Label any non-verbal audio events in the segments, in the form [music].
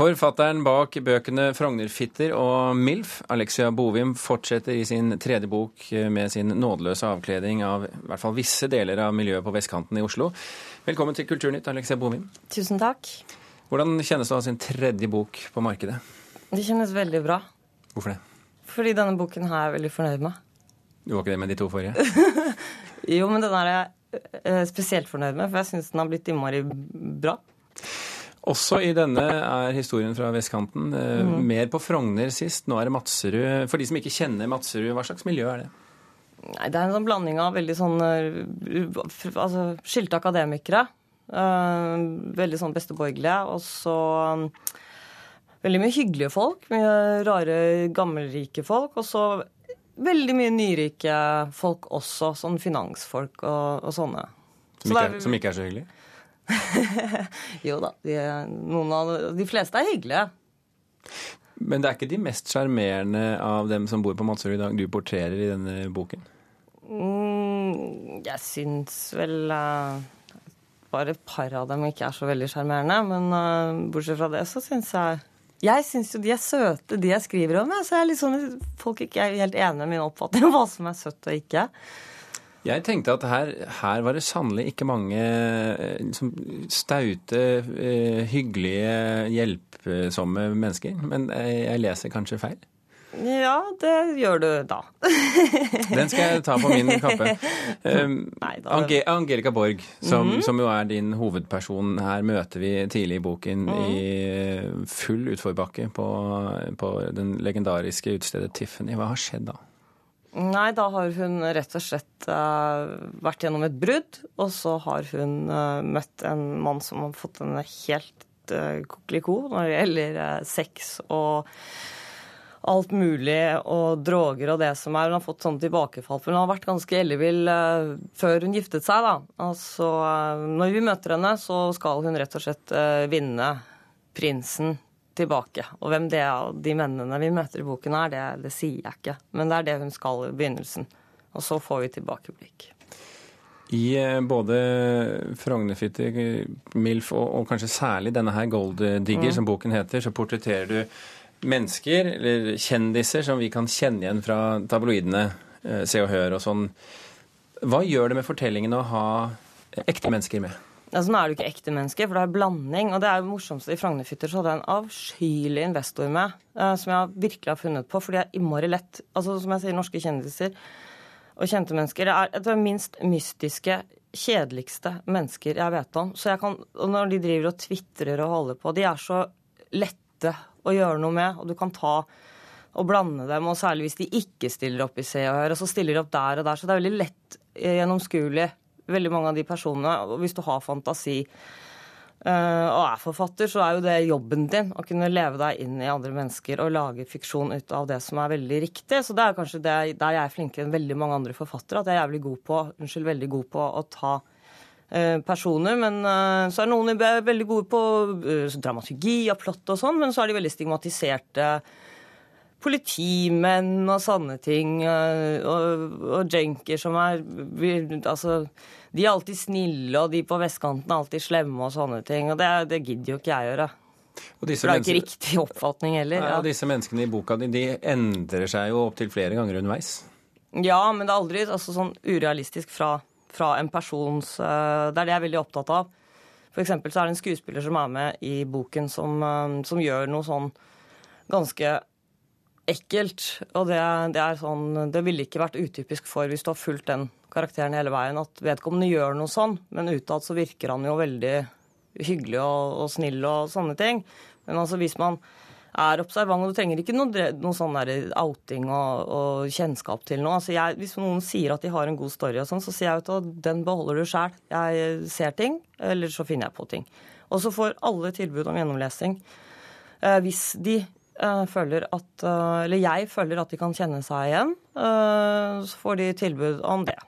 Forfatteren bak bøkene 'Frognerfitter' og 'MILF', Alexia Bovim, fortsetter i sin tredje bok med sin nådeløse avkleding av i hvert fall visse deler av miljøet på vestkanten i Oslo. Velkommen til Kulturnytt, Alexia Bovim. Tusen takk. Hvordan kjennes det å ha sin tredje bok på markedet? Det kjennes veldig bra. Hvorfor det? Fordi denne boken her er jeg veldig fornøyd med. Du var ikke det med de to forrige? [laughs] jo, men den er jeg eh, spesielt fornøyd med, for jeg syns den har blitt innmari bra. Også i denne er historien fra vestkanten. Mm. Mer på Frogner sist. Nå er det Madserud. For de som ikke kjenner Madserud, hva slags miljø er det? Nei, Det er en sånn blanding av veldig sånn eh, altså, skilte akademikere. Uh, veldig sånn besteborgerlige. Og så um, veldig mye hyggelige folk. Mye rare, gammelrike folk. Og så veldig mye nyrike folk også. Sånn finansfolk og, og sånne. Som ikke, er, som ikke er så hyggelige? [laughs] jo da. De, noen av de fleste er hyggelige. Men det er ikke de mest sjarmerende av dem som bor på Madsrud i dag du portrerer i denne boken? Mm, jeg syns vel uh, bare et par av dem ikke er så veldig sjarmerende. Men uh, bortsett fra det, så syns jeg Jeg syns jo de er søte, de jeg skriver om. Så jeg er litt sånn, folk ikke er helt enige med min oppfatning om hva som er søtt og ikke. Jeg tenkte at her, her var det sannelig ikke mange liksom, staute, eh, hyggelige, hjelpsomme mennesker. Men jeg leser kanskje feil? Ja, det gjør du da. [laughs] Den skal jeg ta på min kappe. Um, [laughs] Nei. Ange Angelica Borg, som, mm -hmm. som, jo er din hovedperson her, møter vi tidlig i boken mm. i full utforbakke på, på den legendariske utstedet Tiffany. Hva har skjedd da? Nei, da har hun rett og slett uh, vært gjennom et brudd. Og så har hun uh, møtt en mann som har fått en helt uh, kokeliko når det gjelder sex og alt mulig, og droger og det som er. Hun har fått sånn tilbakefall. For hun har vært ganske ellevill før hun giftet seg, da. Altså, når vi møter henne, så skal hun rett og slett vinne prinsen tilbake. Og hvem det er, de mennene vi møter i boken er, det, det sier jeg ikke. Men det er det hun skal i begynnelsen. Og så får vi tilbakeblikk. I eh, både Frognerfitte, MILF og, og, kanskje særlig denne her Gold Digger, mm. som boken heter, så portretterer du mennesker, eller kjendiser, som vi kan kjenne igjen fra tabloidene, eh, Se og Hør og sånn. Hva gjør det med fortellingen å ha ekte mennesker med? Altså, nå er jo ikke ekte mennesker, for det er blanding. Og det er jo morsomste i Frognerfytter, så hadde jeg en avskyelig investor med, uh, som jeg virkelig har funnet på, for de er innmari lett. Altså, som jeg sier, norske kjendiser og kjente mennesker er et av de minst mystiske, kjedeligste mennesker jeg vet om. Så jeg kan, og når de driver og tvitrer og holder på, de er så lette å gjøre noe med, og du kan ta og blande dem, og særlig hvis de ikke stiller opp i Se og Hør, og så stiller de opp der og der. Så det er veldig lett gjennomskuelig veldig mange av de personene. Og hvis du har fantasi uh, og er forfatter, så er jo det jobben din. Å kunne leve deg inn i andre mennesker og lage fiksjon ut av det som er veldig riktig. Så det er kanskje det, der jeg er flinkere enn veldig mange andre forfattere. At jeg er jævlig god på, unnskyld, veldig god på å ta uh, personer. Men uh, så er noen veldig gode på dramaturgi og plott og sånn, men så er de veldig stigmatiserte politimenn og sånne ting. Og, og junkier som er Altså, de er alltid snille, og de på vestkanten er alltid slemme og sånne ting. Og det, det gidder jo ikke jeg gjøre. For det er ikke riktig oppfatning heller. Ja, og disse menneskene i boka di de endrer seg jo opptil flere ganger underveis. Ja, men det er aldri altså, sånn urealistisk fra, fra en persons uh, Det er det jeg er veldig opptatt av. For eksempel så er det en skuespiller som er med i boken, som, uh, som gjør noe sånn ganske ekkelt. Og det, det, er sånn Det ville ikke vært utypisk for hvis du har fulgt den karakteren hele veien, at vedkommende gjør noe sånn, men utad så virker han jo veldig hyggelig og, og, snill og sånne ting. Men altså hvis man er observant, og du trenger ikke noe, noe sånn outing og, og, kjennskap til noe. Altså jeg, hvis noen sier at de har en god story, og sånn, så sier jeg at den beholder du sjæl. Jeg ser ting, eller så finner jeg på ting. Og så får alle tilbud om gjennomlesing. Eh, hvis de føler at eh, Eller jeg føler at de kan kjenne seg igjen. Eh, så får de tilbud om det.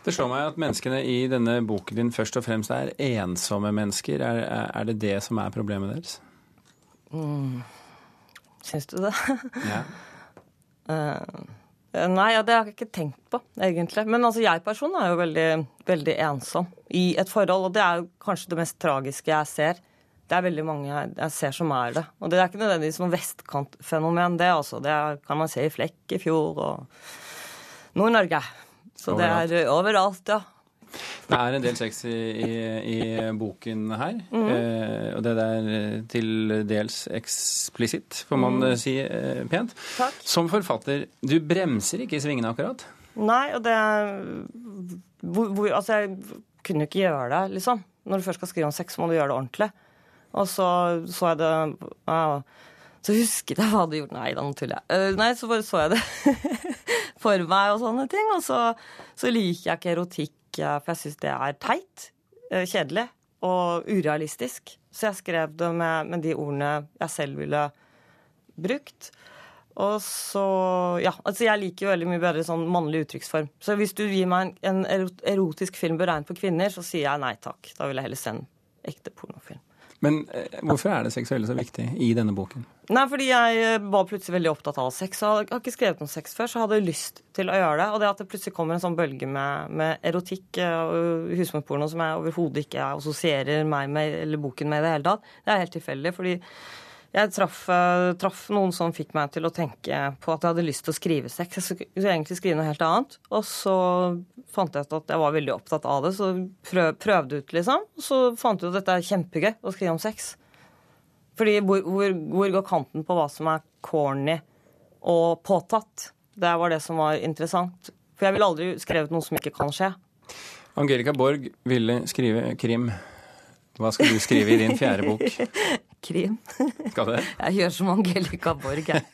Det slår meg at menneskene i denne boken din først og fremst er ensomme mennesker. Er, er det det som er problemet deres? Mm. Syns du det? [laughs] Ja. uh, nei, ja, det har jeg ikke tenkt på, egentlig. Men altså, jeg personen er jo veldig, veldig ensom i et forhold. Og det er jo kanskje det mest tragiske jeg ser det er veldig mange jeg ser som er det. Og det er ikke nødvendigvis noe vestkantfenomen, det altså. Det kan man se i Flekkefjord og Nord-Norge. Så overalt. det er overalt, ja. Det er en del sex i, i, i boken her. Mm. Eh, og det er til dels eksplisitt, får man mm. si eh, pent. Takk. Som forfatter, du bremser ikke i svingene akkurat? Nei, og det hvor, hvor, Altså, jeg kunne ikke gjøre det, liksom. Når du først skal skrive om sex, må du gjøre det ordentlig. Og så så jeg det ja, Så husket jeg hva det gjorde Nei da, nå tuller jeg. Uh, nei, så bare så jeg det [laughs] for meg og sånne ting. Og så, så liker jeg ikke erotikk, for jeg syns det er teit, uh, kjedelig og urealistisk. Så jeg skrev det med, med de ordene jeg selv ville brukt. Og så Ja, altså jeg liker veldig mye bedre sånn mannlig uttrykksform. Så hvis du gir meg en, en erotisk film beregnet på kvinner, så sier jeg nei takk. Da vil jeg heller se en ekte pornofilm. Men eh, hvorfor er det seksuelle så viktig i denne boken? Nei, fordi jeg eh, var plutselig veldig opptatt av sex. Jeg har ikke skrevet om sex før, så jeg hadde lyst til å gjøre det. Og det at det plutselig kommer en sånn bølge med, med erotikk eh, og husmorporno som jeg overhodet ikke assosierer meg med, eller boken med i det hele tatt, det er helt tilfeldig. fordi jeg traff, uh, traff, noen som fikk meg til å tenke på at jeg hadde lyst til å skrive sex. Jeg skulle egentlig skrive noe helt annet. Og så fant jeg ut at jeg var veldig opptatt av det, så prøv, prøvde ut, liksom. Og så fant jeg ut at dette er kjempegøy å skrive om sex. Fordi hvor, hvor, hvor går kanten på hva som er corny og påtatt? Det var det som var interessant. For jeg ville aldri skrevet noe som ikke kan skje. Angelica Borg ville skrive krim. Hva skal du skrive i din fjerde bok? [laughs] krim. Skal det? [laughs] Jeg gjør som Angelica Borg, jeg. [laughs]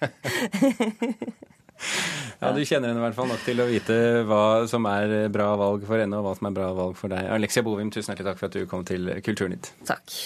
ja, Du kjenner henne i hvert fall nok til å vite hva som er bra valg for henne, og hva som er bra valg for deg. Alexia Bovim, tusen hjertelig takk for at du kom til Kulturnytt. Takk.